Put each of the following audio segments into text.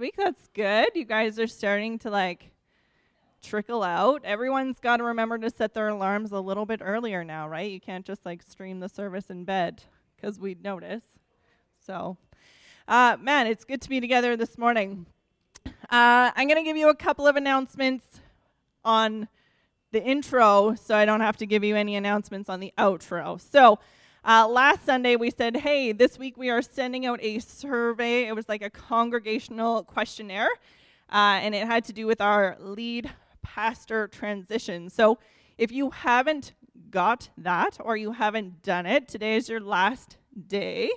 week. That's good. You guys are starting to like trickle out. Everyone's got to remember to set their alarms a little bit earlier now, right? You can't just like stream the service in bed because we'd notice. So, uh, man, it's good to be together this morning. Uh, I'm going to give you a couple of announcements on the intro so I don't have to give you any announcements on the outro. So, uh, last Sunday we said, hey, this week we are sending out a survey. It was like a congregational questionnaire, uh, and it had to do with our lead pastor transition. So, if you haven't got that or you haven't done it, today is your last day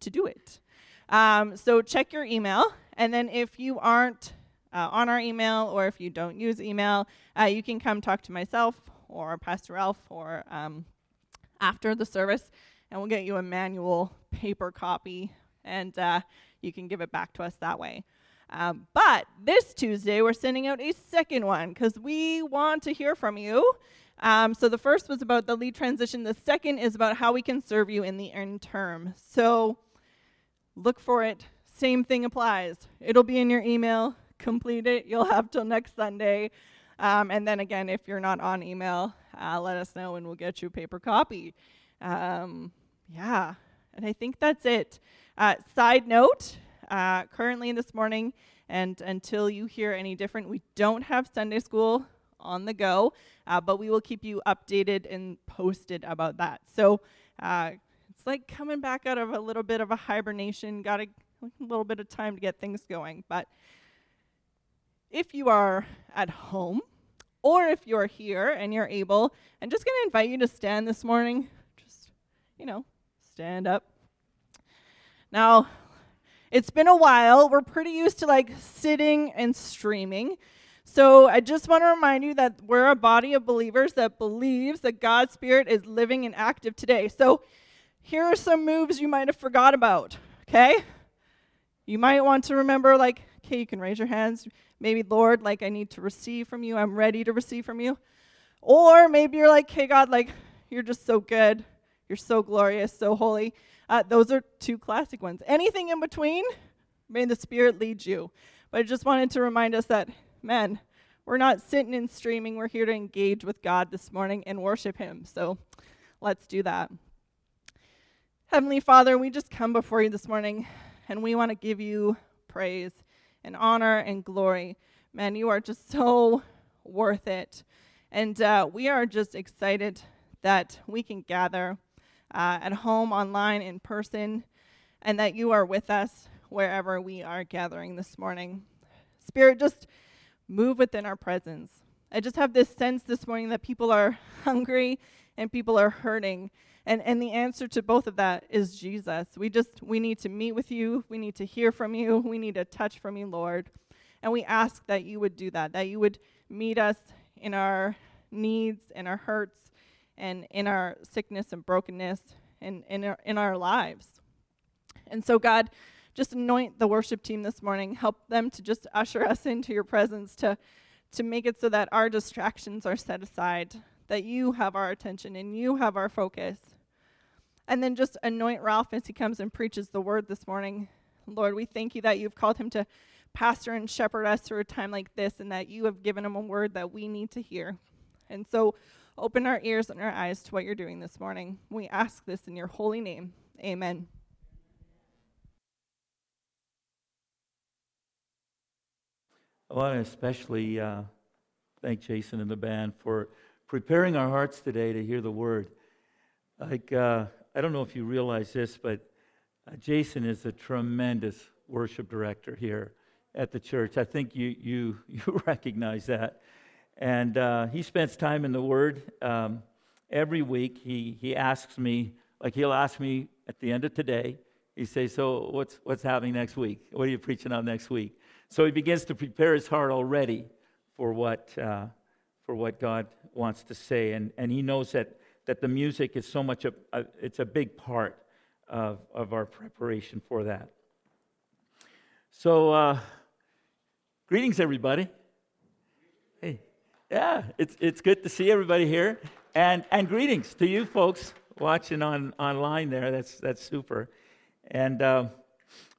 to do it. Um, so, check your email, and then if you aren't uh, on our email or if you don't use email, uh, you can come talk to myself or Pastor Ralph or um, after the service, and we'll get you a manual paper copy and uh, you can give it back to us that way. Um, but this Tuesday, we're sending out a second one because we want to hear from you. Um, so the first was about the lead transition. The second is about how we can serve you in the end term. So look for it. Same thing applies. It'll be in your email complete it. You'll have till next Sunday. Um, and then again, if you're not on email, uh, let us know and we'll get you a paper copy. Um, yeah, and I think that's it. Uh, side note uh, currently this morning, and until you hear any different, we don't have Sunday school on the go, uh, but we will keep you updated and posted about that. So uh, it's like coming back out of a little bit of a hibernation, got a, little bit of time to get things going. But if you are at home or if you're here and you're able, I'm just going to invite you to stand this morning. Just, you know, stand up. Now, it's been a while. We're pretty used to like sitting and streaming. So I just want to remind you that we're a body of believers that believes that God's Spirit is living and active today. So here are some moves you might have forgot about, okay? You might want to remember, like, okay, you can raise your hands. Maybe, Lord, like I need to receive from you. I'm ready to receive from you. Or maybe you're like, hey, God, like you're just so good. You're so glorious, so holy. Uh, those are two classic ones. Anything in between, may the Spirit lead you. But I just wanted to remind us that, man, we're not sitting and streaming. We're here to engage with God this morning and worship Him. So let's do that. Heavenly Father, we just come before you this morning and we want to give you praise and honor and glory. Man, you are just so worth it. And uh, we are just excited that we can gather uh, at home, online, in person, and that you are with us wherever we are gathering this morning. Spirit, just move within our presence. I just have this sense this morning that people are hungry and people are hurting. And, and the answer to both of that is Jesus. We just, we need to meet with you. We need to hear from you. We need a touch from you, Lord. And we ask that you would do that, that you would meet us in our needs and our hurts and in our sickness and brokenness and in our, in our lives. And so, God, just anoint the worship team this morning. Help them to just usher us into your presence, to, to make it so that our distractions are set aside, that you have our attention and you have our focus. And then just anoint Ralph as he comes and preaches the word this morning. Lord, we thank you that you've called him to pastor and shepherd us through a time like this and that you have given him a word that we need to hear. And so open our ears and our eyes to what you're doing this morning. We ask this in your holy name. Amen. I want to especially uh, thank Jason and the band for preparing our hearts today to hear the word. Like, uh, I don't know if you realize this, but uh, Jason is a tremendous worship director here at the church. I think you, you, you recognize that. And uh, he spends time in the Word. Um, every week, he, he asks me, like he'll ask me at the end of today, he says, So what's, what's happening next week? What are you preaching on next week? So he begins to prepare his heart already for what, uh, for what God wants to say. And, and he knows that, that the music is so much, a, a, it's a big part of, of our preparation for that. So, uh, greetings, everybody. Yeah, it's, it's good to see everybody here. And, and greetings to you folks watching on, online there. That's, that's super. And, uh,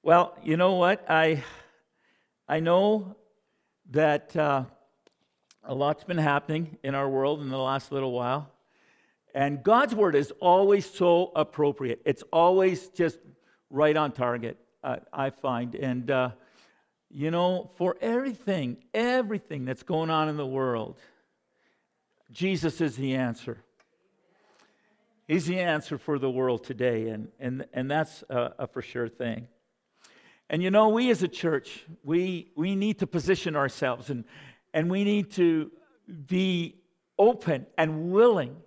well, you know what? I, I know that uh, a lot's been happening in our world in the last little while. And God's word is always so appropriate. It's always just right on target, uh, I find. And, uh, you know, for everything, everything that's going on in the world, Jesus is the answer. He's the answer for the world today, and, and, and that's a, a for sure thing. And you know, we as a church, we, we need to position ourselves and, and we need to be open and willing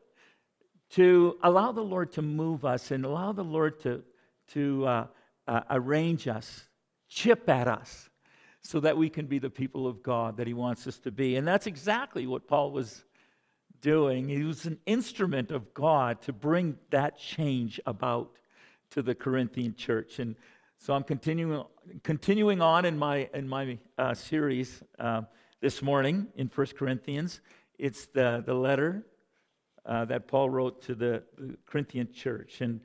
to allow the Lord to move us and allow the Lord to, to uh, uh, arrange us, chip at us, so that we can be the people of God that He wants us to be. And that's exactly what Paul was doing. He was an instrument of God to bring that change about to the Corinthian church. And so I'm continuing, continuing on in my, in my uh, series uh, this morning in 1 Corinthians. It's the, the letter uh, that Paul wrote to the, the Corinthian church. And,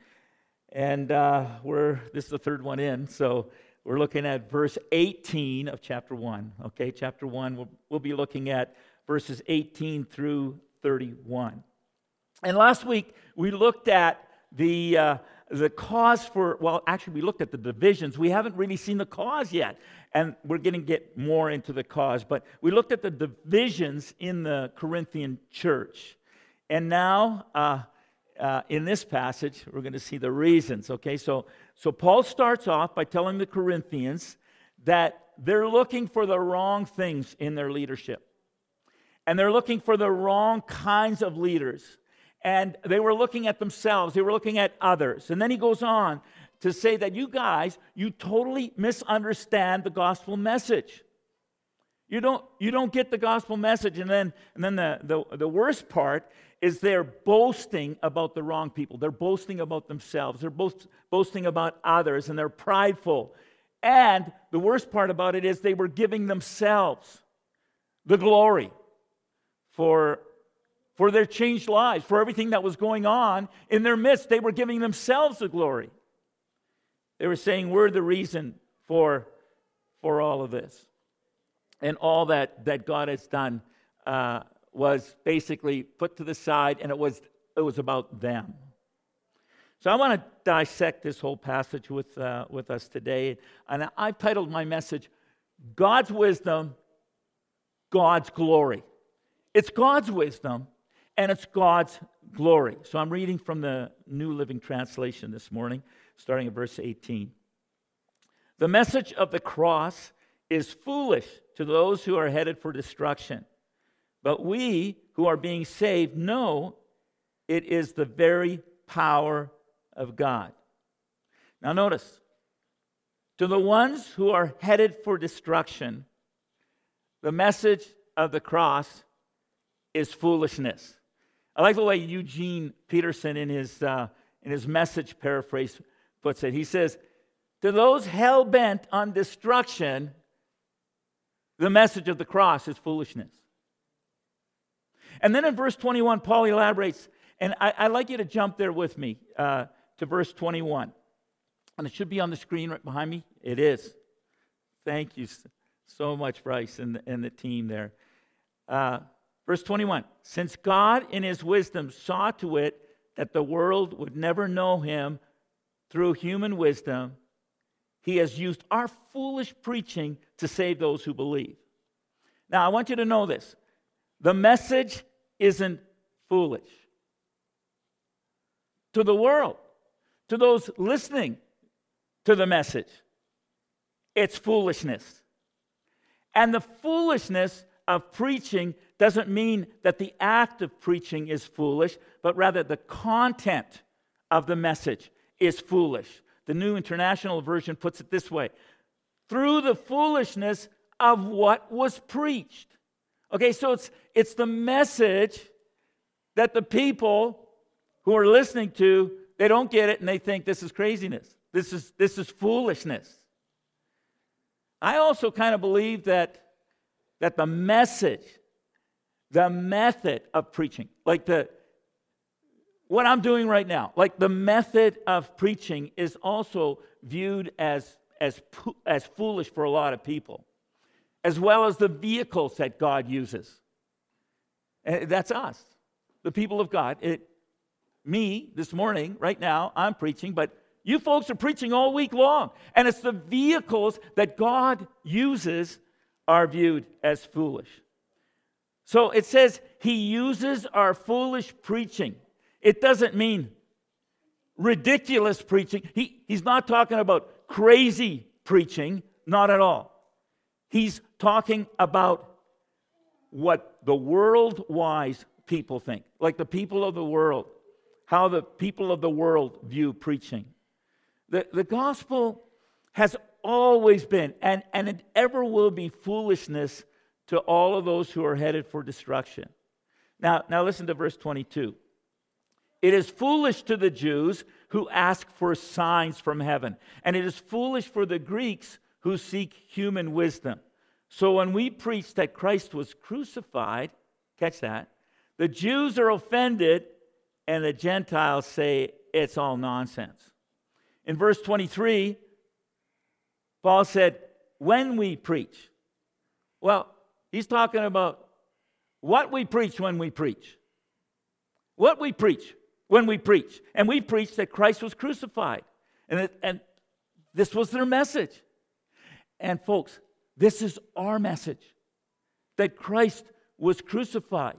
and uh, we're, this is the third one in, so we're looking at verse 18 of chapter 1. Okay, chapter 1, we'll, we'll be looking at verses 18 through 31. And last week, we looked at the, uh, the cause for, well, actually, we looked at the divisions. We haven't really seen the cause yet. And we're going to get more into the cause. But we looked at the divisions in the Corinthian church. And now, uh, uh, in this passage, we're going to see the reasons. Okay, so, so Paul starts off by telling the Corinthians that they're looking for the wrong things in their leadership. And they're looking for the wrong kinds of leaders. And they were looking at themselves, they were looking at others. And then he goes on to say that you guys, you totally misunderstand the gospel message. You don't, you don't get the gospel message. And then, and then the, the, the worst part is they're boasting about the wrong people. They're boasting about themselves. They're boast, boasting about others, and they're prideful. And the worst part about it is they were giving themselves the glory for, for their changed lives, for everything that was going on in their midst. They were giving themselves the glory. They were saying, We're the reason for, for all of this. And all that, that God has done. Uh, was basically put to the side and it was, it was about them. So I want to dissect this whole passage with, uh, with us today. And I've titled my message, God's Wisdom, God's Glory. It's God's wisdom and it's God's glory. So I'm reading from the New Living Translation this morning, starting at verse 18. The message of the cross is foolish to those who are headed for destruction but we who are being saved know it is the very power of God. Now, notice to the ones who are headed for destruction, the message of the cross is foolishness. I like the way Eugene Peterson, in his, uh, in his message paraphrase, puts it. He says, To those hell bent on destruction, the message of the cross is foolishness. And then in verse 21, Paul elaborates, and I, would like you to jump there with me uh, to verse 21. And it should be on the screen right behind me. It is. Thank you so much, Bryce, and, and the team there. Uh, verse 21 Since God, in his wisdom, saw to it that the world would never know him through human wisdom, he has used our foolish preaching to save those who believe. Now, I want you to know this the message isn't foolish. To the world, to those listening to the message, it's foolishness. And the foolishness of preaching doesn't mean that the act of preaching is foolish, but rather the content of the message is foolish. The New International Version puts it this way through the foolishness of what was preached. Okay, so it's, it's the message that the people who are listening to, they don't get it and they think this is craziness. This is, this is foolishness. I also kind of believe that, that the message, the method of preaching, like the what I'm doing right now, like the method of preaching is also viewed as, as, as foolish for a lot of people. as well as the vehicles that God uses. And that's us, the people of God. It, me, this morning, right now, I'm preaching, but you folks are preaching all week long. And it's the vehicles that God uses are viewed as foolish. So it says he uses our foolish preaching. It doesn't mean ridiculous preaching. He, he's not talking about crazy preaching, not at all. He's talking about what the world wise people think, like the people of the world, how the people of the world view preaching. The, the gospel has always been, and, and it ever will be, foolishness to all of those who are headed for destruction. Now, now listen to verse 22. It is foolish to the Jews who ask for signs from heaven, and it is foolish for the Greeks who seek human wisdom. So when we preach that Christ was crucified, catch that, the Jews are offended, and the Gentiles say it's all nonsense. In verse 23, Paul said, When we preach. Well, he's talking about what we preach when we preach. What we preach when we preach. And we preach that Christ was crucified. And, it, and this was their message. And folks, this is our message that Christ was crucified.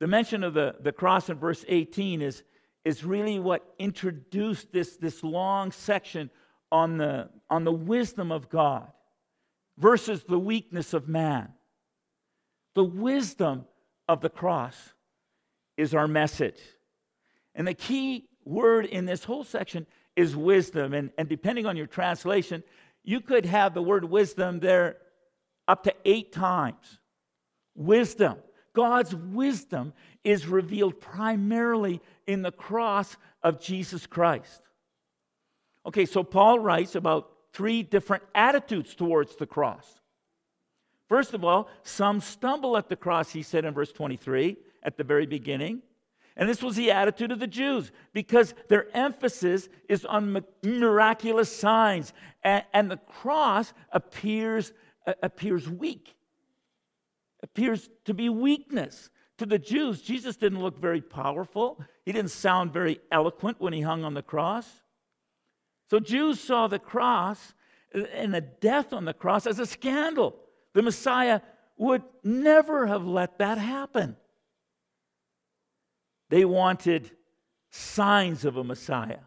The mention of the, the cross in verse 18 is, is really what introduced this, this long section on the, on the wisdom of God versus the weakness of man. The wisdom of the cross is our message. And the key word in this whole section is wisdom. And, and depending on your translation, you could have the word wisdom there up to eight times. Wisdom. God's wisdom is revealed primarily in the cross of Jesus Christ. Okay, so Paul writes about three different attitudes towards the cross. First of all, some stumble at the cross, he said in verse 23 at the very beginning. And this was the attitude of the Jews because their emphasis is on miraculous signs, and, and the cross appears, uh, appears weak, appears to be weakness. To the Jews, Jesus didn't look very powerful, he didn't sound very eloquent when he hung on the cross. So Jews saw the cross and the death on the cross as a scandal. The Messiah would never have let that happen. They wanted signs of a Messiah.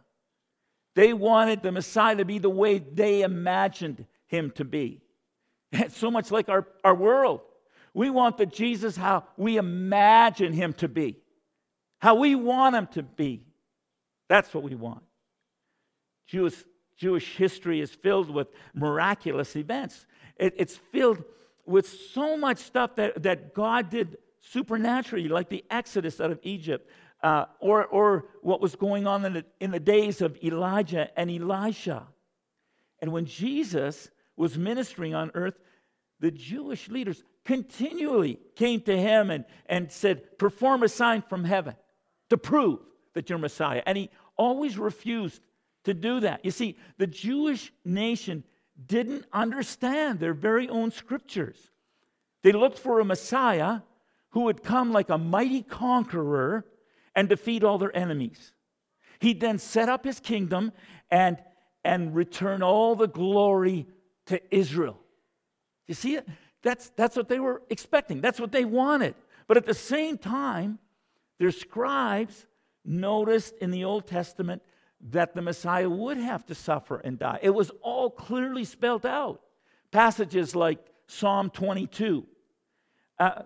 They wanted the Messiah to be the way they imagined him to be. It's so much like our, our world. We want the Jesus how we imagine him to be, how we want him to be. That's what we want. Jewish, Jewish history is filled with miraculous events. It, it's filled with so much stuff that, that God did supernaturally, like the Exodus out of Egypt, uh, or, or what was going on in the, in the days of Elijah and Elisha. And when Jesus was ministering on earth, the Jewish leaders continually came to him and, and said, Perform a sign from heaven to prove that you're Messiah. And he always refused to do that. You see, the Jewish nation didn't understand their very own scriptures. They looked for a Messiah who would come like a mighty conqueror and defeat all their enemies. He'd then set up his kingdom and, and return all the glory to Israel. You see it? That's, that's what they were expecting, that's what they wanted. But at the same time, their scribes noticed in the Old Testament that the Messiah would have to suffer and die. It was all clearly spelled out. Passages like Psalm 22 uh,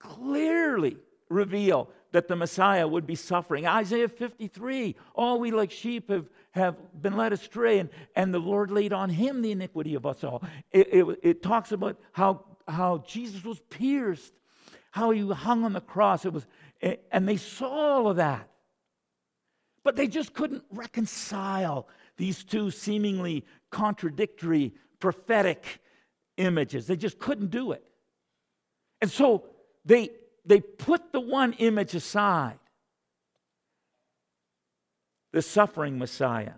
clearly reveal that the Messiah would be suffering. Isaiah 53 all we like sheep have, have been led astray, and, and the Lord laid on him the iniquity of us all. It, it, it talks about how, how Jesus was pierced, how he hung on the cross. It was, and they saw all of that. But they just couldn't reconcile these two seemingly contradictory prophetic images. They just couldn't do it. And so they, they put the one image aside the suffering Messiah.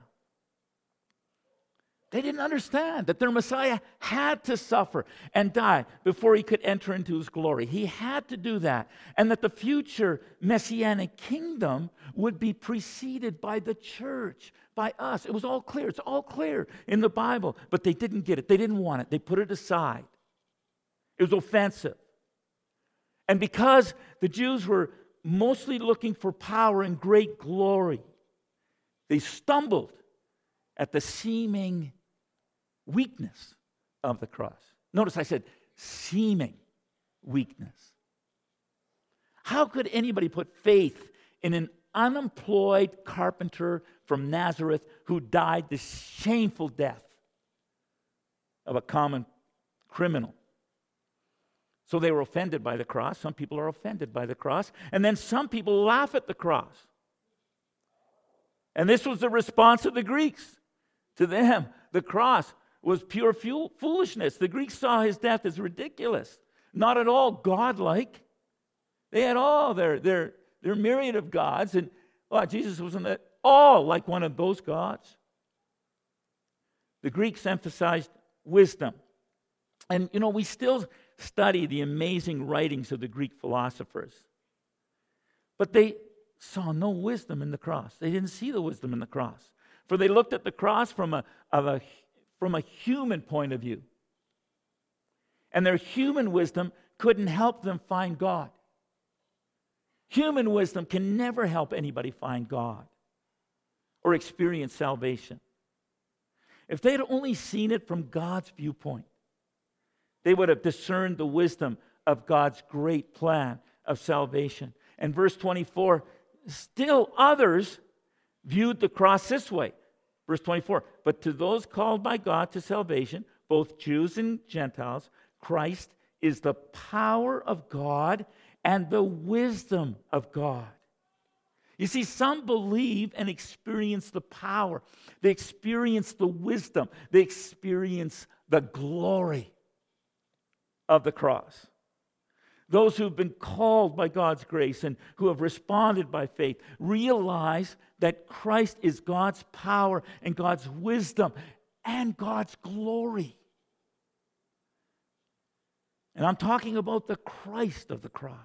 They didn't understand that their Messiah had to suffer and die before he could enter into his glory. He had to do that. And that the future messianic kingdom would be preceded by the church, by us. It was all clear. It's all clear in the Bible. But they didn't get it. They didn't want it. They put it aside. It was offensive. And because the Jews were mostly looking for power and great glory, they stumbled at the seeming weakness of the cross. Notice I said seeming weakness. How could anybody put faith in an unemployed carpenter from Nazareth who died the shameful death of a common criminal? So they were offended by the cross. Some people are offended by the cross. And then some people laugh at the cross. And this was the response of the Greeks to them. The cross was pure foolishness. The Greeks saw his death as ridiculous, not at all godlike. They had all their, their, their myriad of gods, and well, Jesus wasn't at all like one of those gods. The Greeks emphasized wisdom. And you know, we still study the amazing writings of the Greek philosophers. But they saw no wisdom in the cross. They didn't see the wisdom in the cross. For they looked at the cross from a, a from a human point of view. And their human wisdom couldn't help them find God. Human wisdom can never help anybody find God or experience salvation. If they had only seen it from God's viewpoint, they would have discerned the wisdom of God's great plan of salvation. And verse 24 still others viewed the cross this way Verse 24, but to those called by God to salvation, both Jews and Gentiles, Christ is the power of God and the wisdom of God. You see, some believe and experience the power, they experience the wisdom, they experience the glory of the cross. Those who've been called by God's grace and who have responded by faith realize that Christ is God's power and God's wisdom and God's glory. And I'm talking about the Christ of the cross.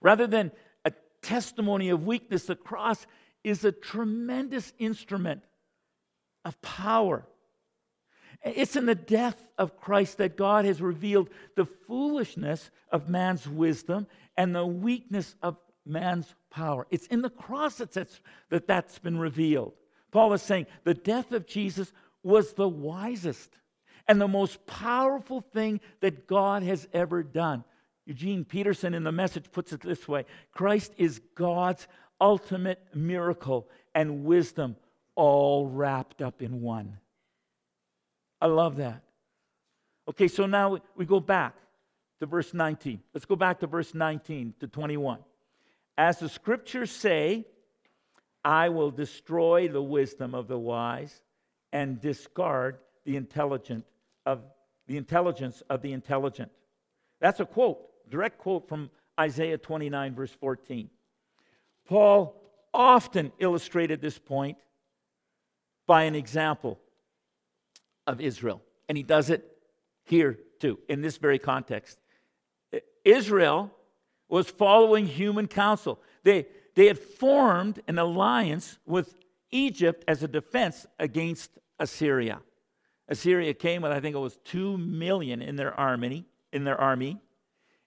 Rather than a testimony of weakness, the cross is a tremendous instrument of power it's in the death of Christ that God has revealed the foolishness of man's wisdom and the weakness of man's power. It's in the cross that that's, that that's been revealed. Paul is saying the death of Jesus was the wisest and the most powerful thing that God has ever done. Eugene Peterson in the message puts it this way Christ is God's ultimate miracle and wisdom all wrapped up in one. I love that. Okay, so now we go back to verse 19. Let's go back to verse 19 to 21. As the scriptures say, I will destroy the wisdom of the wise and discard the intelligent of the intelligence of the intelligent. That's a quote, direct quote from Isaiah 29, verse 14. Paul often illustrated this point by an example of Israel. And he does it here too, in this very context. Israel was following human counsel. They, they had formed an alliance with Egypt as a defense against Assyria. Assyria came with, I think it was two million in their army, in their army.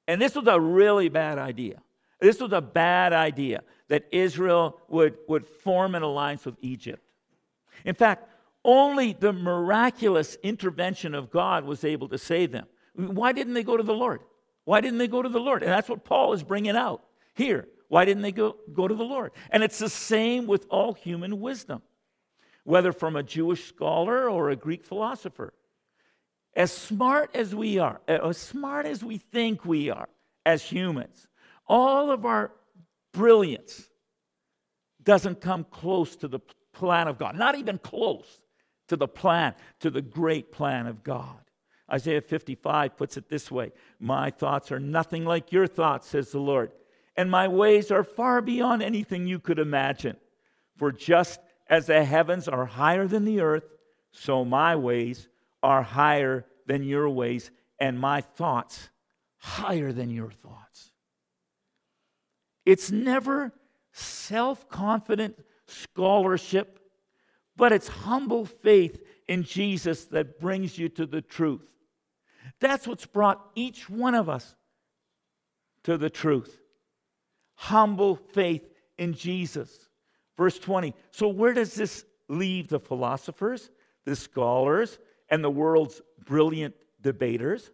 And this was a really bad idea. This was a bad idea that Israel would, would form an alliance with Egypt. In fact, only the miraculous intervention of God was able to save them. Why didn't they go to the Lord? Why didn't they go to the Lord? And that's what Paul is bringing out here. Why didn't they go, go to the Lord? And it's the same with all human wisdom, whether from a Jewish scholar or a Greek philosopher. As smart as we are, as smart as we think we are as humans, all of our brilliance doesn't come close to the plan of God, not even close to the plan, to the great plan of God. Isaiah 55 puts it this way My thoughts are nothing like your thoughts, says the Lord, and my ways are far beyond anything you could imagine. For just as the heavens are higher than the earth, so my ways are higher than your ways, and my thoughts higher than your thoughts. It's never self confident scholarship, but it's humble faith in Jesus that brings you to the truth. That's what's brought each one of us to the truth. Humble faith in Jesus. Verse 20. So, where does this leave the philosophers, the scholars, and the world's brilliant debaters?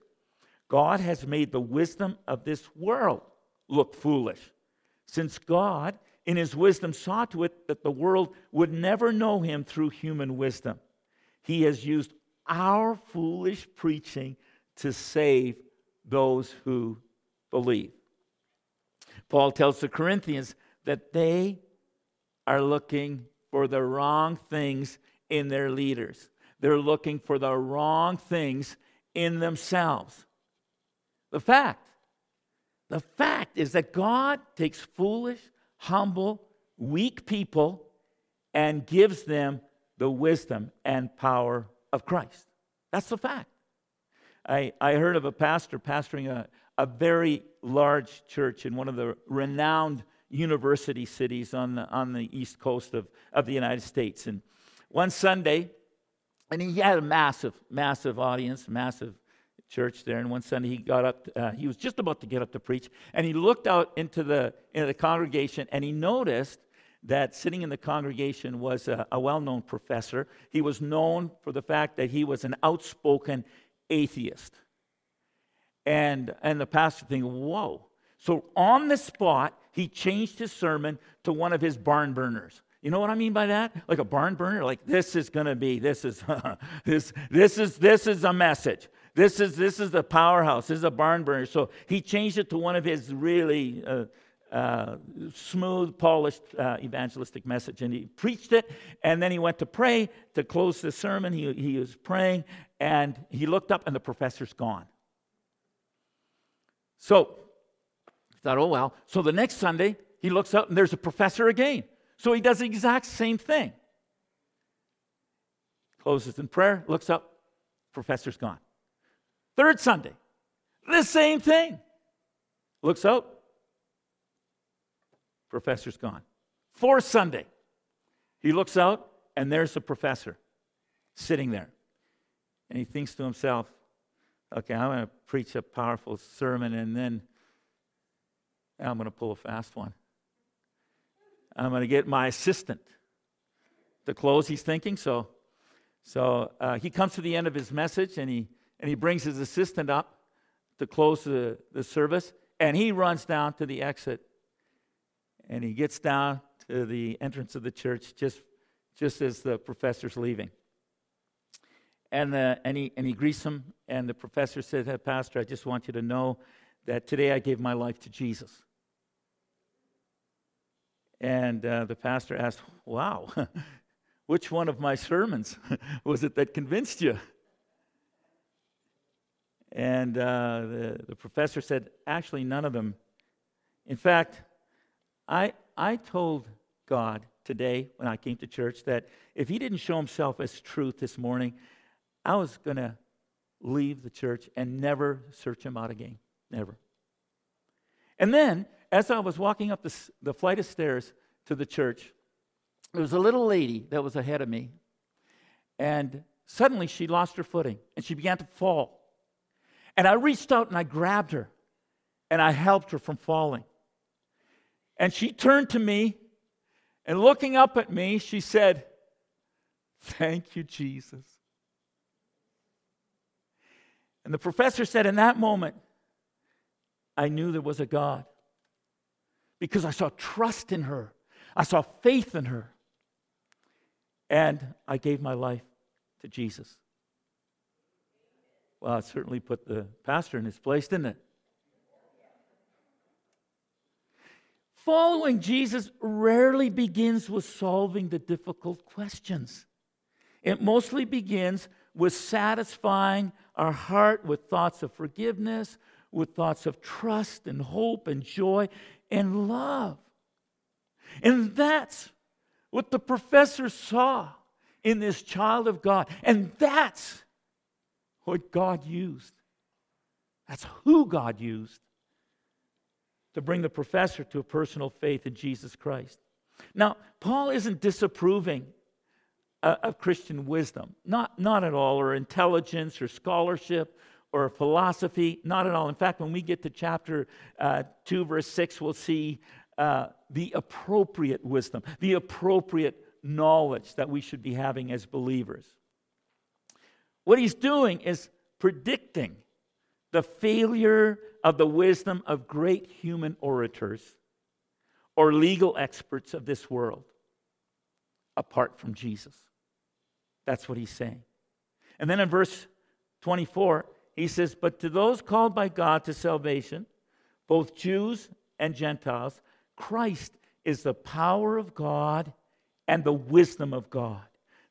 God has made the wisdom of this world look foolish, since God, in his wisdom, saw to it that the world would never know him through human wisdom. He has used our foolish preaching to save those who believe. Paul tells the Corinthians that they are looking for the wrong things in their leaders. They're looking for the wrong things in themselves. The fact, the fact is that God takes foolish, humble, weak people and gives them the wisdom and power of Christ. That's the fact. I, I heard of a pastor pastoring a, a very large church in one of the renowned university cities on the, on the east coast of, of the United States. And one Sunday, and he had a massive, massive audience, massive church there. And one Sunday he got up, uh, he was just about to get up to preach, and he looked out into the, into the congregation and he noticed that sitting in the congregation was a, a well known professor. He was known for the fact that he was an outspoken atheist. And, and the pastor thinking, whoa. So on the spot, he changed his sermon to one of his barn burners. You know what I mean by that? Like a barn burner? Like this is gonna be, this is this this is this is a message. This is this is the powerhouse. This is a barn burner. So he changed it to one of his really uh, uh, smooth, polished uh, evangelistic message. And he preached it, and then he went to pray to close the sermon. He, he was praying, and he looked up, and the professor's gone. So he thought, oh, well. So the next Sunday, he looks up, and there's a professor again. So he does the exact same thing. Closes in prayer, looks up, professor's gone. Third Sunday, the same thing. Looks out, Professor's gone. Fourth Sunday, he looks out, and there's the professor sitting there. And he thinks to himself, okay, I'm going to preach a powerful sermon, and then I'm going to pull a fast one. I'm going to get my assistant to close, he's thinking. So, so uh, he comes to the end of his message, and he, and he brings his assistant up to close the, the service, and he runs down to the exit and he gets down to the entrance of the church just, just as the professor's leaving. And, the, and, he, and he greets him, and the professor said, hey, Pastor, I just want you to know that today I gave my life to Jesus. And uh, the pastor asked, Wow, which one of my sermons was it that convinced you? And uh, the, the professor said, Actually, none of them. In fact, I, I told God today when I came to church that if He didn't show Himself as truth this morning, I was going to leave the church and never search Him out again. Never. And then, as I was walking up the, the flight of stairs to the church, there was a little lady that was ahead of me. And suddenly she lost her footing and she began to fall. And I reached out and I grabbed her and I helped her from falling. And she turned to me and looking up at me, she said, Thank you, Jesus. And the professor said, In that moment, I knew there was a God because I saw trust in her, I saw faith in her, and I gave my life to Jesus. Well, it certainly put the pastor in his place, didn't it? Following Jesus rarely begins with solving the difficult questions. It mostly begins with satisfying our heart with thoughts of forgiveness, with thoughts of trust and hope and joy and love. And that's what the professor saw in this child of God. And that's what God used. That's who God used to bring the professor to a personal faith in Jesus Christ. Now, Paul isn't disapproving uh, of Christian wisdom, not, not at all, or intelligence or scholarship or philosophy, not at all. In fact, when we get to chapter uh, 2, verse 6, we'll see uh, the appropriate wisdom, the appropriate knowledge that we should be having as believers. What he's doing is predicting the failure of the wisdom of great human orators or legal experts of this world apart from Jesus. That's what he's saying. And then in verse 24, he says, But to those called by God to salvation, both Jews and Gentiles, Christ is the power of God and the wisdom of God.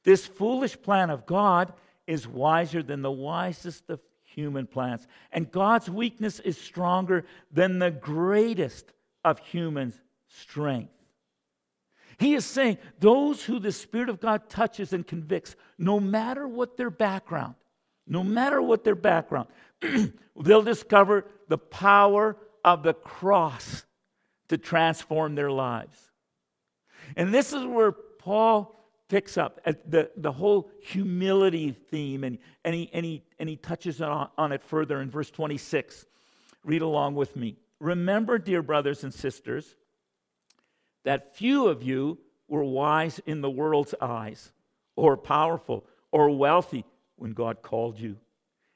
This foolish plan of God is wiser than the wisest of human plans. And God's weakness is stronger than the greatest of humans' strength. He is saying those who the Spirit of God touches and convicts, no matter what their background, no matter what their background, they'll discover the power of the cross to transform their lives. And this is where Paul picks up the, the whole humility theme and, and, he, and, he, and he touches on, on it further in verse 26. Read along with me. Remember, dear brothers and sisters, that few of you were wise in the world's eyes, or powerful, or wealthy when God called you.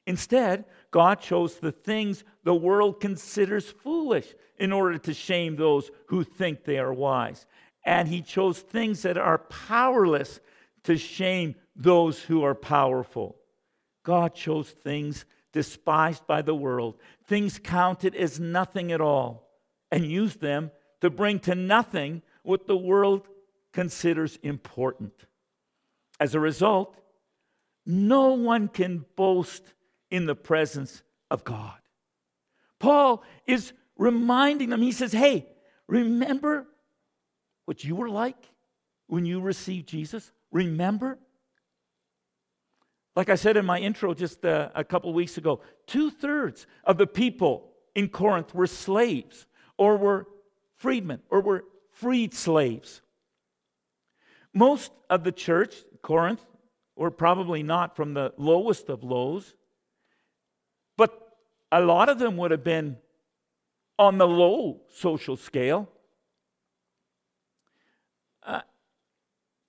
Instead, God chose the things the world considers foolish in order to shame those who think they are wise and he chose things that are powerless to shame those who are powerful. God chose things despised by the world, things counted as nothing at all, and used them to bring to nothing what the world considers important. As a result, no one can boast in the presence of God. Paul is reminding them, he says, Hey, remember what you were like when you received Jesus? Remember? Like I said in my intro just uh, a couple weeks ago, two thirds of the people in Corinth were slaves or were freedmen or were freed slaves. Most of the church, Corinth, were probably not from the lowest of lows, but a lot of them would have been on the low social scale. Uh,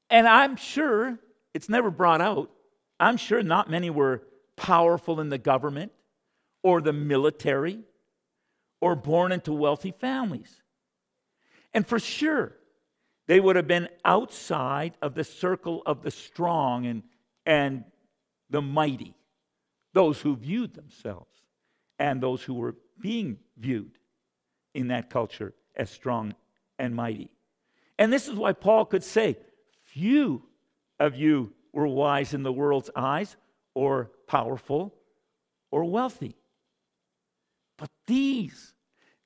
and I'm sure it's never brought out. I'm sure not many were powerful in the government or the military or born into wealthy families. And for sure, they would have been outside of the circle of the strong and, and the mighty, those who viewed themselves and those who were being viewed in that culture as strong and mighty. And this is why Paul could say, Few of you were wise in the world's eyes, or powerful, or wealthy. But these,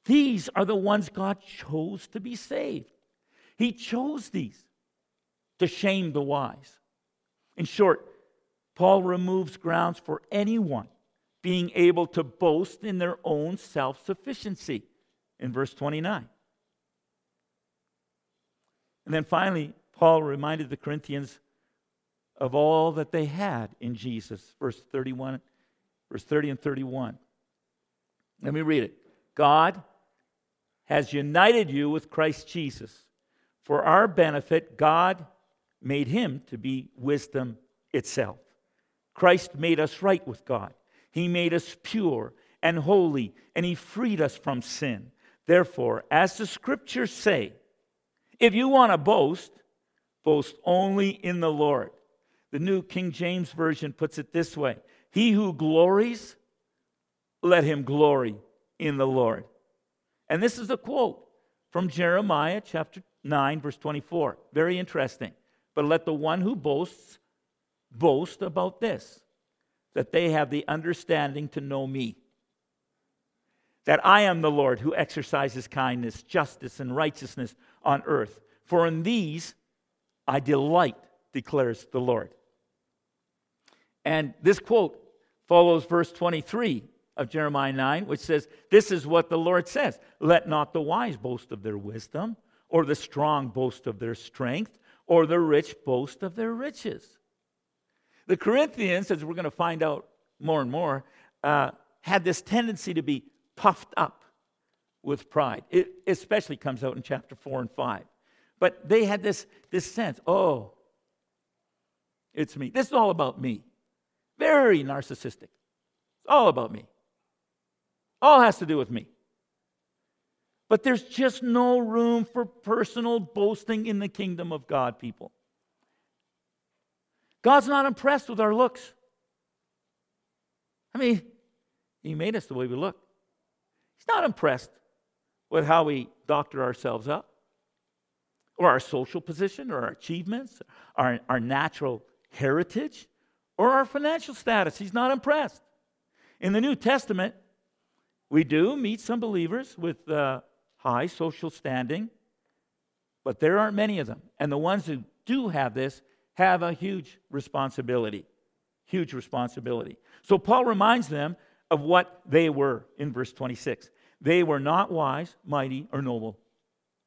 these are the ones God chose to be saved. He chose these to shame the wise. In short, Paul removes grounds for anyone being able to boast in their own self sufficiency in verse 29. And then finally, Paul reminded the Corinthians of all that they had in Jesus. Verse 31, verse 30 and 31. Let me read it. God has united you with Christ Jesus. For our benefit, God made him to be wisdom itself. Christ made us right with God. He made us pure and holy, and he freed us from sin. Therefore, as the scriptures say, if you want to boast, boast only in the Lord. The New King James Version puts it this way He who glories, let him glory in the Lord. And this is a quote from Jeremiah chapter 9, verse 24. Very interesting. But let the one who boasts boast about this that they have the understanding to know me. That I am the Lord who exercises kindness, justice, and righteousness on earth. For in these I delight, declares the Lord. And this quote follows verse 23 of Jeremiah 9, which says, This is what the Lord says Let not the wise boast of their wisdom, or the strong boast of their strength, or the rich boast of their riches. The Corinthians, as we're going to find out more and more, uh, had this tendency to be puffed up with pride. It especially comes out in chapter 4 and 5. But they had this, this sense oh, it's me. This is all about me. Very narcissistic. It's all about me. All has to do with me. But there's just no room for personal boasting in the kingdom of God, people. God's not impressed with our looks. I mean, He made us the way we look. Not impressed with how we doctor ourselves up, or our social position, or our achievements, our, our natural heritage, or our financial status. He's not impressed. In the New Testament, we do meet some believers with uh, high social standing, but there aren't many of them. And the ones who do have this have a huge responsibility. Huge responsibility. So Paul reminds them of what they were in verse 26. They were not wise, mighty, or noble.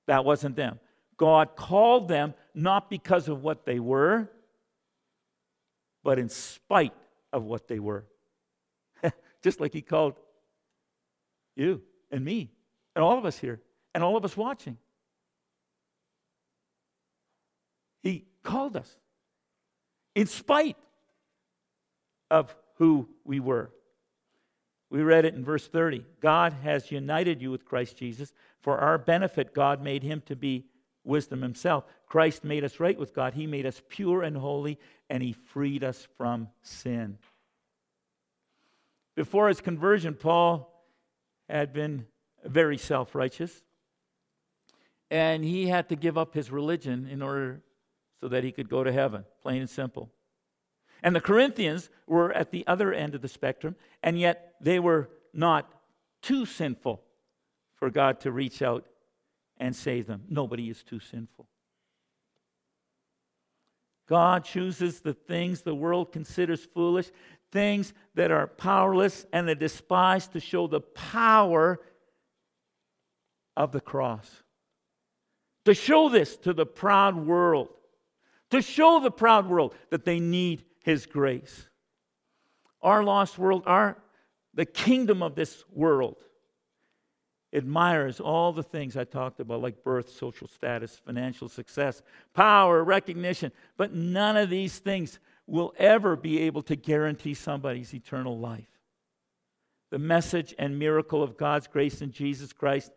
That wasn't them. God called them not because of what they were, but in spite of what they were. Just like He called you and me and all of us here and all of us watching. He called us in spite of who we were. We read it in verse 30. God has united you with Christ Jesus. For our benefit, God made him to be wisdom himself. Christ made us right with God. He made us pure and holy, and he freed us from sin. Before his conversion, Paul had been very self righteous. And he had to give up his religion in order so that he could go to heaven, plain and simple. And the Corinthians were at the other end of the spectrum, and yet they were not too sinful for God to reach out and save them. Nobody is too sinful. God chooses the things the world considers foolish, things that are powerless and the despised to show the power of the cross. To show this to the proud world, to show the proud world that they need His grace. Our lost world, our, the kingdom of this world, admires all the things I talked about, like birth, social status, financial success, power, recognition, but none of these things will ever be able to guarantee somebody's eternal life. The message and miracle of God's grace in Jesus Christ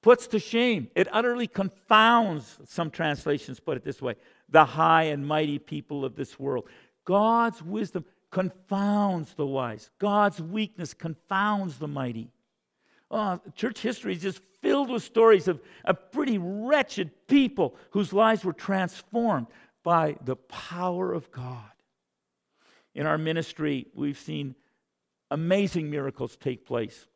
puts to shame, it utterly confounds, some translations put it this way, the high and mighty people of this world. God's wisdom confounds the wise, God's weakness confounds the mighty. Oh, church history is just filled with stories of, of pretty wretched people whose lives were transformed by the power of God. In our ministry, we've seen amazing miracles take place.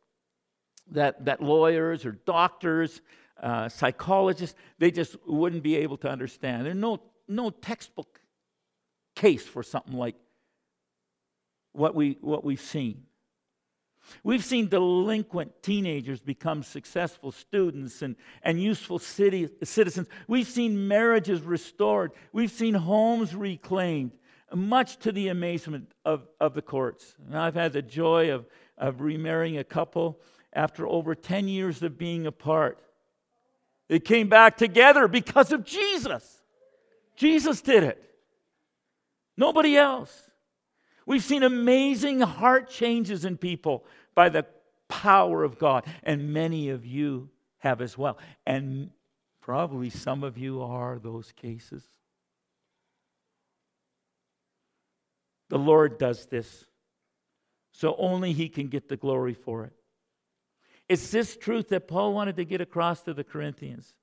That, that lawyers or doctors, uh, psychologists, they just wouldn't be able to understand. There's no, no textbook case for something like what, we, what we've seen. We've seen delinquent teenagers become successful students and, and useful city, citizens. We've seen marriages restored. We've seen homes reclaimed, much to the amazement of, of the courts. And I've had the joy of, of remarrying a couple after over 10 years of being apart. They came back together because of Jesus. Jesus did it, nobody else. We've seen amazing heart changes in people by the power of God, and many of you have as well. And probably some of you are those cases. The Lord does this, so only He can get the glory for it. It's this truth that Paul wanted to get across to the Corinthians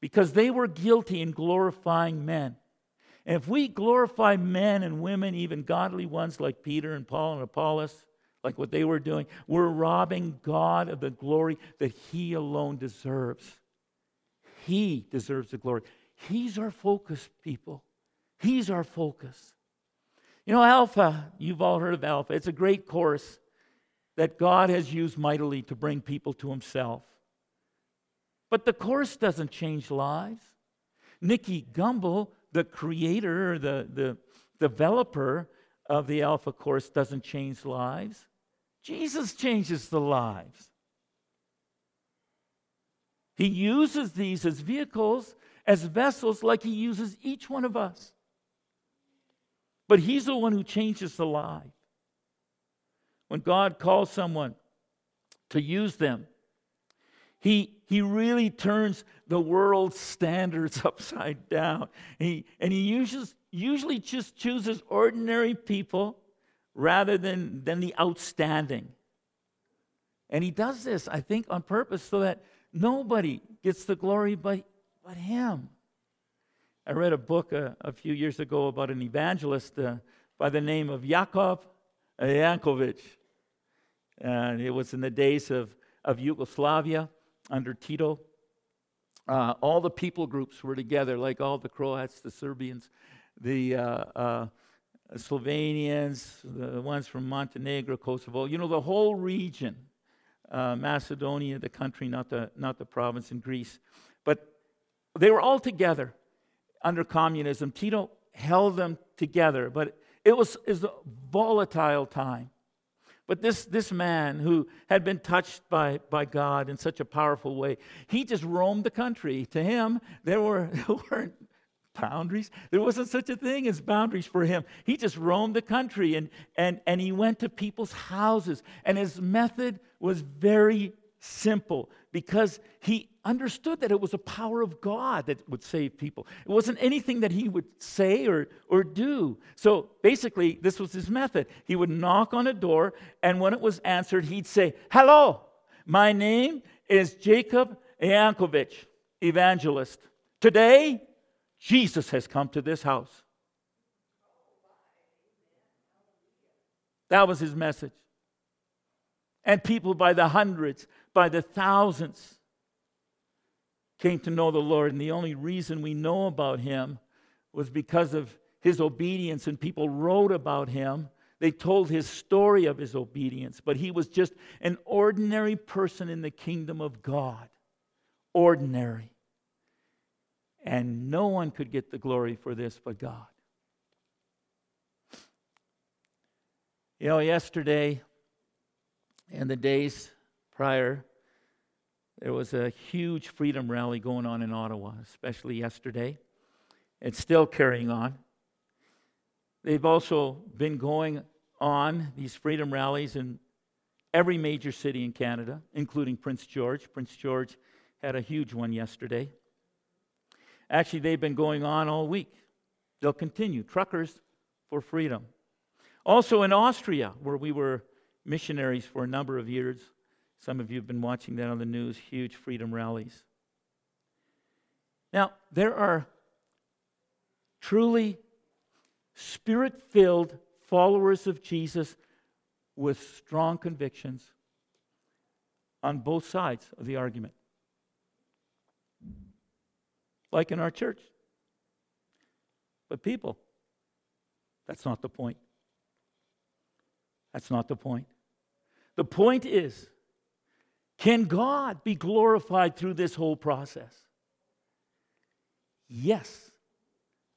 because they were guilty in glorifying men. And if we glorify men and women, even godly ones like Peter and Paul and Apollos, like what they were doing, we're robbing God of the glory that He alone deserves. He deserves the glory. He's our focus, people. He's our focus. You know, Alpha, you've all heard of Alpha. It's a great course that God has used mightily to bring people to Himself. But the course doesn't change lives. Nicky Gumbel, the creator, the, the developer of the Alpha course, doesn't change lives. Jesus changes the lives. He uses these as vehicles, as vessels, like He uses each one of us. But He's the one who changes the life. When God calls someone to use them, He, he really turns the world's standards upside down. He, and He uses, usually just chooses ordinary people rather than, than the outstanding. And He does this, I think, on purpose so that nobody gets the glory but, but Him. I read a book a, uh, a few years ago about an evangelist uh, by the name of Yakov Yankovic. And it was in the days of, of Yugoslavia under Tito. Uh, all the people groups were together, like all the Croats, the Serbians, the uh, uh, Slovenians, the ones from Montenegro, Kosovo, you know, the whole region. Uh, Macedonia, the country, not the, not the province in Greece. But they were all together under communism. Tito held them together, but it was, it was a volatile time. But this, this man who had been touched by, by God in such a powerful way, he just roamed the country. To him, there, were, there weren't boundaries. There wasn't such a thing as boundaries for him. He just roamed the country and, and, and he went to people's houses. And his method was very simple because he understood that it was a power of God that would save people. It wasn't anything that he would say or, or do. So basically, this was his method. He would knock on a door, and when it was answered, he'd say, Hello, my name is Jacob Yankovic, evangelist. Today, Jesus has come to this house. That was his message. And people by the hundreds, by the thousands came to know the Lord. And the only reason we know about him was because of his obedience, and people wrote about him. They told his story of his obedience, but he was just an ordinary person in the kingdom of God. Ordinary. And no one could get the glory for this but God. You know, yesterday and the days prior, there was a huge freedom rally going on in Ottawa, especially yesterday. It's still carrying on. They've also been going on, these freedom rallies, in every major city in Canada, including Prince George. Prince George had a huge one yesterday. Actually, they've been going on all week. They'll continue. Truckers for freedom. Also in Austria, where we were missionaries for a number of years, some of you have been watching that on the news, huge freedom rallies. Now, there are truly spirit filled followers of Jesus with strong convictions on both sides of the argument. Like in our church. But people, that's not the point. That's not the point. The point is can God be glorified through this whole process? Yes.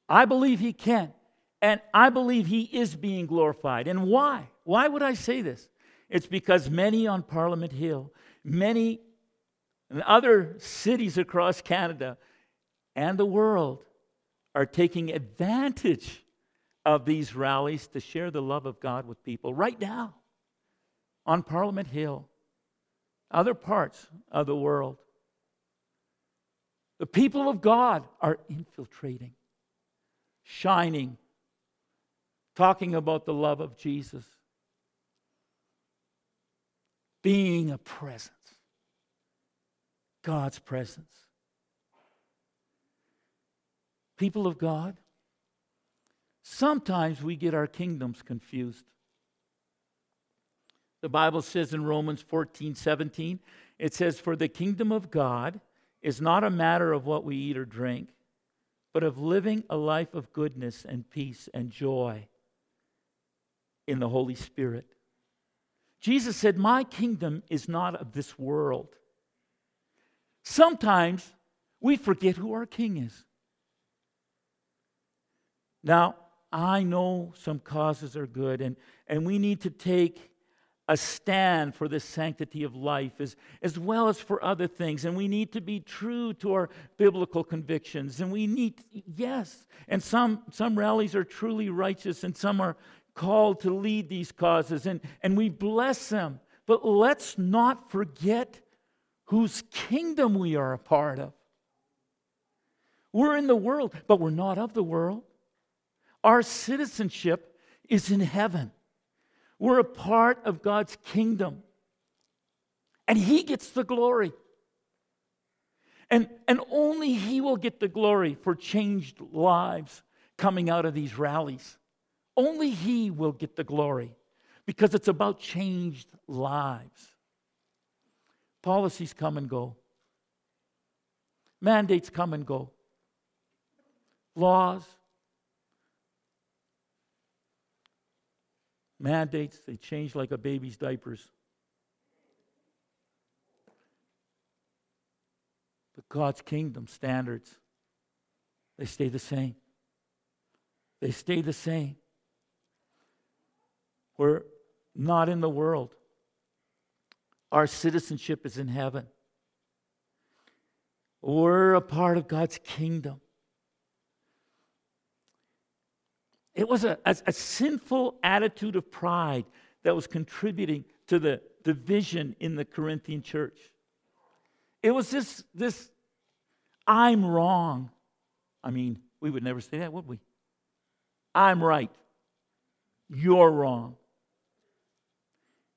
I believe He can. And I believe He is being glorified. And why? Why would I say this? It's because many on Parliament Hill, many in other cities across Canada and the world are taking advantage of these rallies to share the love of God with people right now on Parliament Hill other parts of the world. The people of God are infiltrating, shining, talking about the love of Jesus, being a presence, God's presence. People of God, sometimes we get our kingdoms confused. The Bible says in Romans 14, 17, it says, For the kingdom of God is not a matter of what we eat or drink, but of living a life of goodness and peace and joy in the Holy Spirit. Jesus said, My kingdom is not of this world. Sometimes we forget who our king is. Now, I know some causes are good, and, and we need to take a stand for the sanctity of life as, as well as for other things. And we need to be true to our biblical convictions. And we need, yes, and some, some rallies are truly righteous, and some are called to lead these causes, and, and we bless them. But let's not forget whose kingdom we are a part of. We're in the world, but we're not of the world. Our citizenship is in heaven. We're a part of God's kingdom. And He gets the glory. And, and only He will get the glory for changed lives coming out of these rallies. Only He will get the glory because it's about changed lives. Policies come and go, mandates come and go, laws, mandates, they change like a baby's diapers. But God's kingdom standards, they stay the same. They stay the same. We're not in the world. Our citizenship is in heaven. We're a part of God's kingdom. It was a, a, a, sinful attitude of pride that was contributing to the division in the Corinthian church. It was this, this I'm wrong. I mean, we would never say that, would we? I'm right. You're wrong.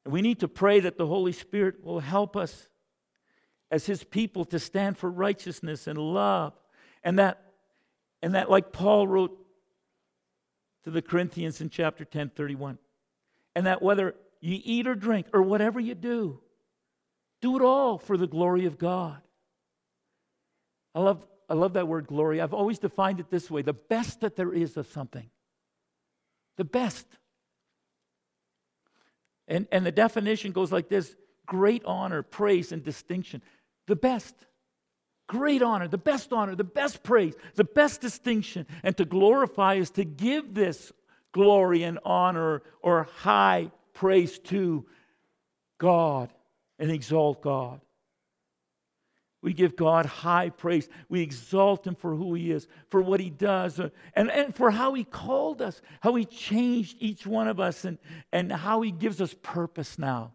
And we need to pray that the Holy Spirit will help us as His people to stand for righteousness and love. And that, and that like Paul wrote to the Corinthians in chapter 10, 31, and that whether you eat or drink or whatever you do, do it all for the glory of God. I love, I love that word glory. I've always defined it this way the best that there is of something. The best. And, and the definition goes like this great honor, praise, and distinction. The best. Great honor, the best honor, the best praise, the best distinction. And to glorify is to give this glory and honor or high praise to God and exalt God. We give God high praise. We exalt Him for who He is, for what He does, uh, and, and for how He called us, how He changed each one of us, and, and how He gives us purpose now.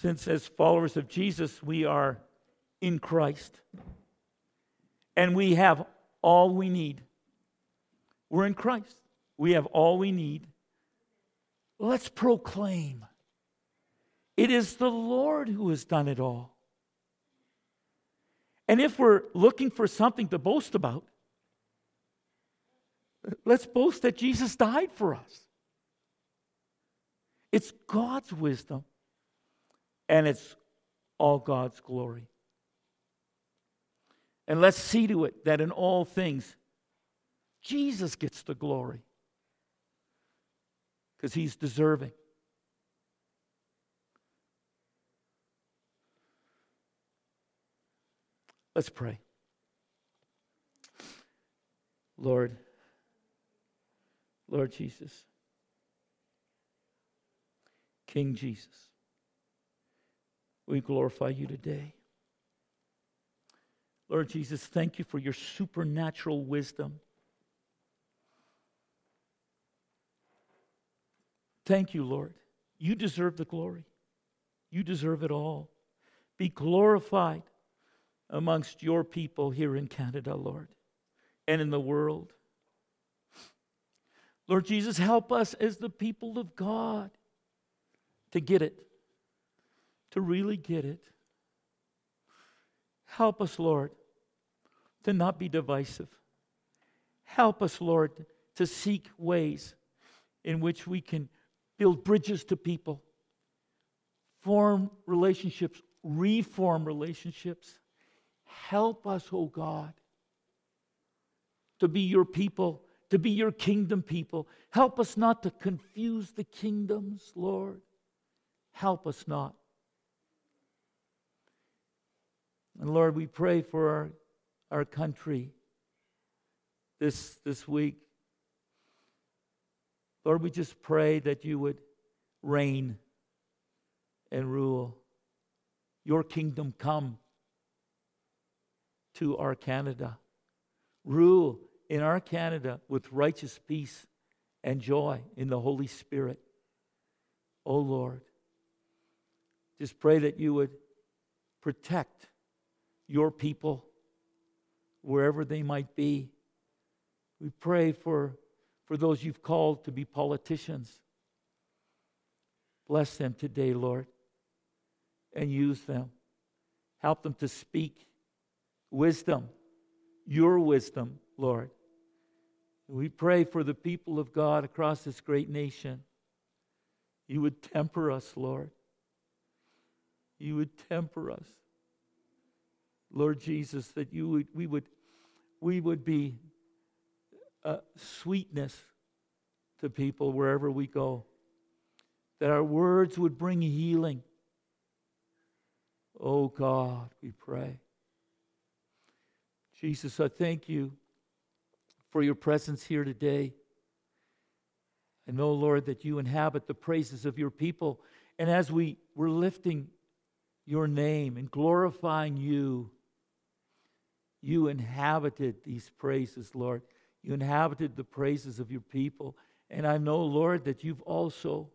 Since, as followers of Jesus, we are in Christ and we have all we need. We're in Christ, we have all we need. Let's proclaim it is the Lord who has done it all. And if we're looking for something to boast about, let's boast that Jesus died for us. It's God's wisdom and it's all God's glory. And let's see to it that in all things, Jesus gets the glory because he's deserving. Let's pray. Lord, Lord Jesus, King Jesus, we glorify you today. Lord Jesus, thank you for your supernatural wisdom. Thank you, Lord. You deserve the glory. You deserve it all. Be glorified amongst your people here in Canada, Lord, and in the world. Lord Jesus, help us as the people of God to get it, to really get it. Help us, Lord, to not be divisive. Help us, Lord, to seek ways in which we can build bridges to people, form relationships, reform relationships Help us, O oh God, to be your people, to be your kingdom people. Help us not to confuse the kingdoms, Lord. Help us not. And Lord, we pray for our, our country this, this week. Lord, we just pray that you would reign and rule. Your kingdom come to our Canada. Rule in our Canada with righteous peace and joy in the Holy Spirit. Oh Lord, just pray that you would protect your people wherever they might be. We pray for, for those you've called to be politicians. Bless them today, Lord, and use them. Help them to speak wisdom, your wisdom, Lord. We pray for the people of God across this great nation. You would temper us, Lord. You would temper us. Lord Jesus, that you would, we would, we would be a sweetness to people wherever we go. That our words would bring healing. Oh God, we pray. Jesus, I thank you for your presence here today. I know, Lord, that you inhabit the praises of your people. And as we were lifting your name and glorifying you, you inhabited these praises, Lord. You inhabited the praises of your people. And I know, Lord, that you've also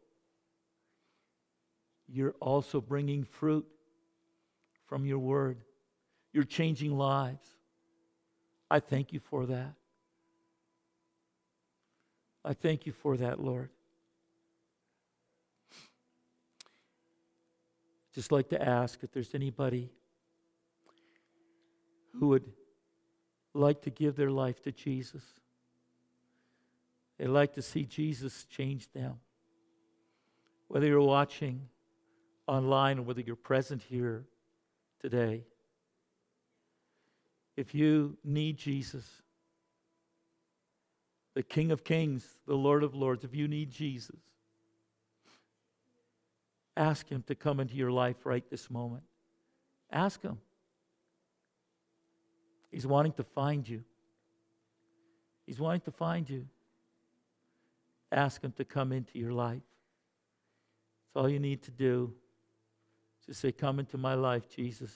you're also bringing fruit from your word. You're changing lives. I thank you for that. I thank you for that, Lord. Just like to ask if there's anybody who would like to give their life to Jesus. They like to see Jesus change them. Whether you're watching online or whether you're present here today, if you need Jesus, the King of Kings, the Lord of Lords, if you need Jesus, ask Him to come into your life right this moment. Ask Him. He's wanting to find you. He's wanting to find you. Ask Him to come into your life. It's all you need to do. Just say, Come into my life, Jesus.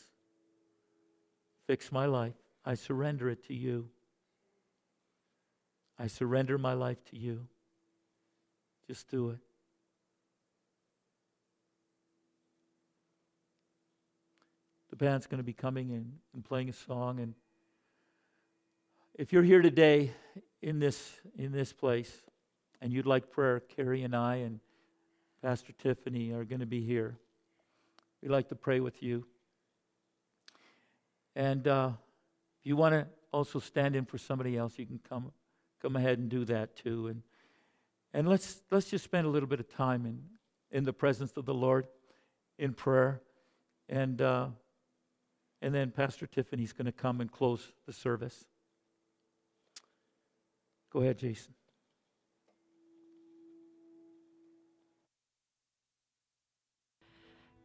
Fix my life. I surrender it to you. I surrender my life to you. Just do it. The band's going to be coming in and playing a song and if you're here today in this, in this place and you'd like prayer, Carrie and I and Pastor Tiffany are going to be here. We'd like to pray with you. And uh, if you want to also stand in for somebody else, you can come, come ahead and do that too. And, and let's, let's just spend a little bit of time in, in the presence of the Lord in prayer. And, uh, and then Pastor Tiffany's going to come and close the service. Go ahead, Jason.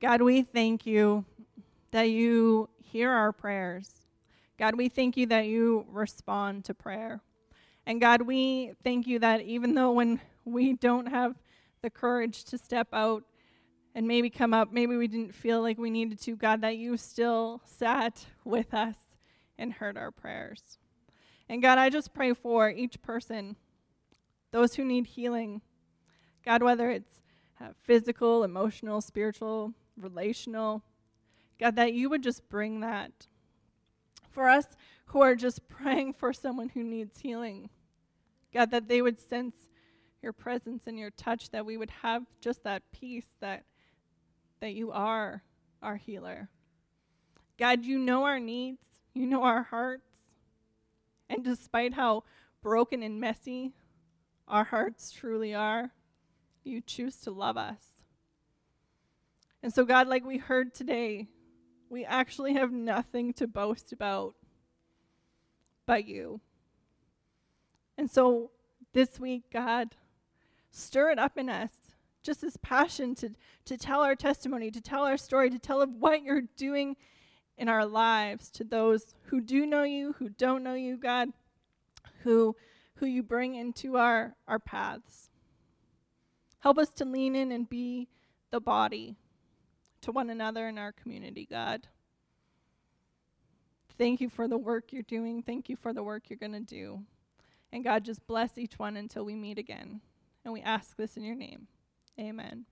God, we thank you that you hear our prayers. God, we thank you that you respond to prayer. And God, we thank you that even though when we don't have the courage to step out and maybe come up, maybe we didn't feel like we needed to, God, that you still sat with us and heard our prayers. And God, I just pray for each person, those who need healing. God, whether it's uh, physical, emotional, spiritual, relational, God, that you would just bring that. For us who are just praying for someone who needs healing, God, that they would sense your presence and your touch, that we would have just that peace that, that you are our healer. God, you know our needs, you know our hearts. And despite how broken and messy our hearts truly are, you choose to love us. And so, God, like we heard today we actually have nothing to boast about but you. And so this week, God, stir it up in us. Just this passion to, to tell our testimony, to tell our story, to tell of what you're doing in our lives to those who do know you, who don't know you, God, who who you bring into our, our paths. Help us to lean in and be the body to one another in our community, God. Thank you for the work you're doing. Thank you for the work you're going to do. And God, just bless each one until we meet again. And we ask this in your name. Amen.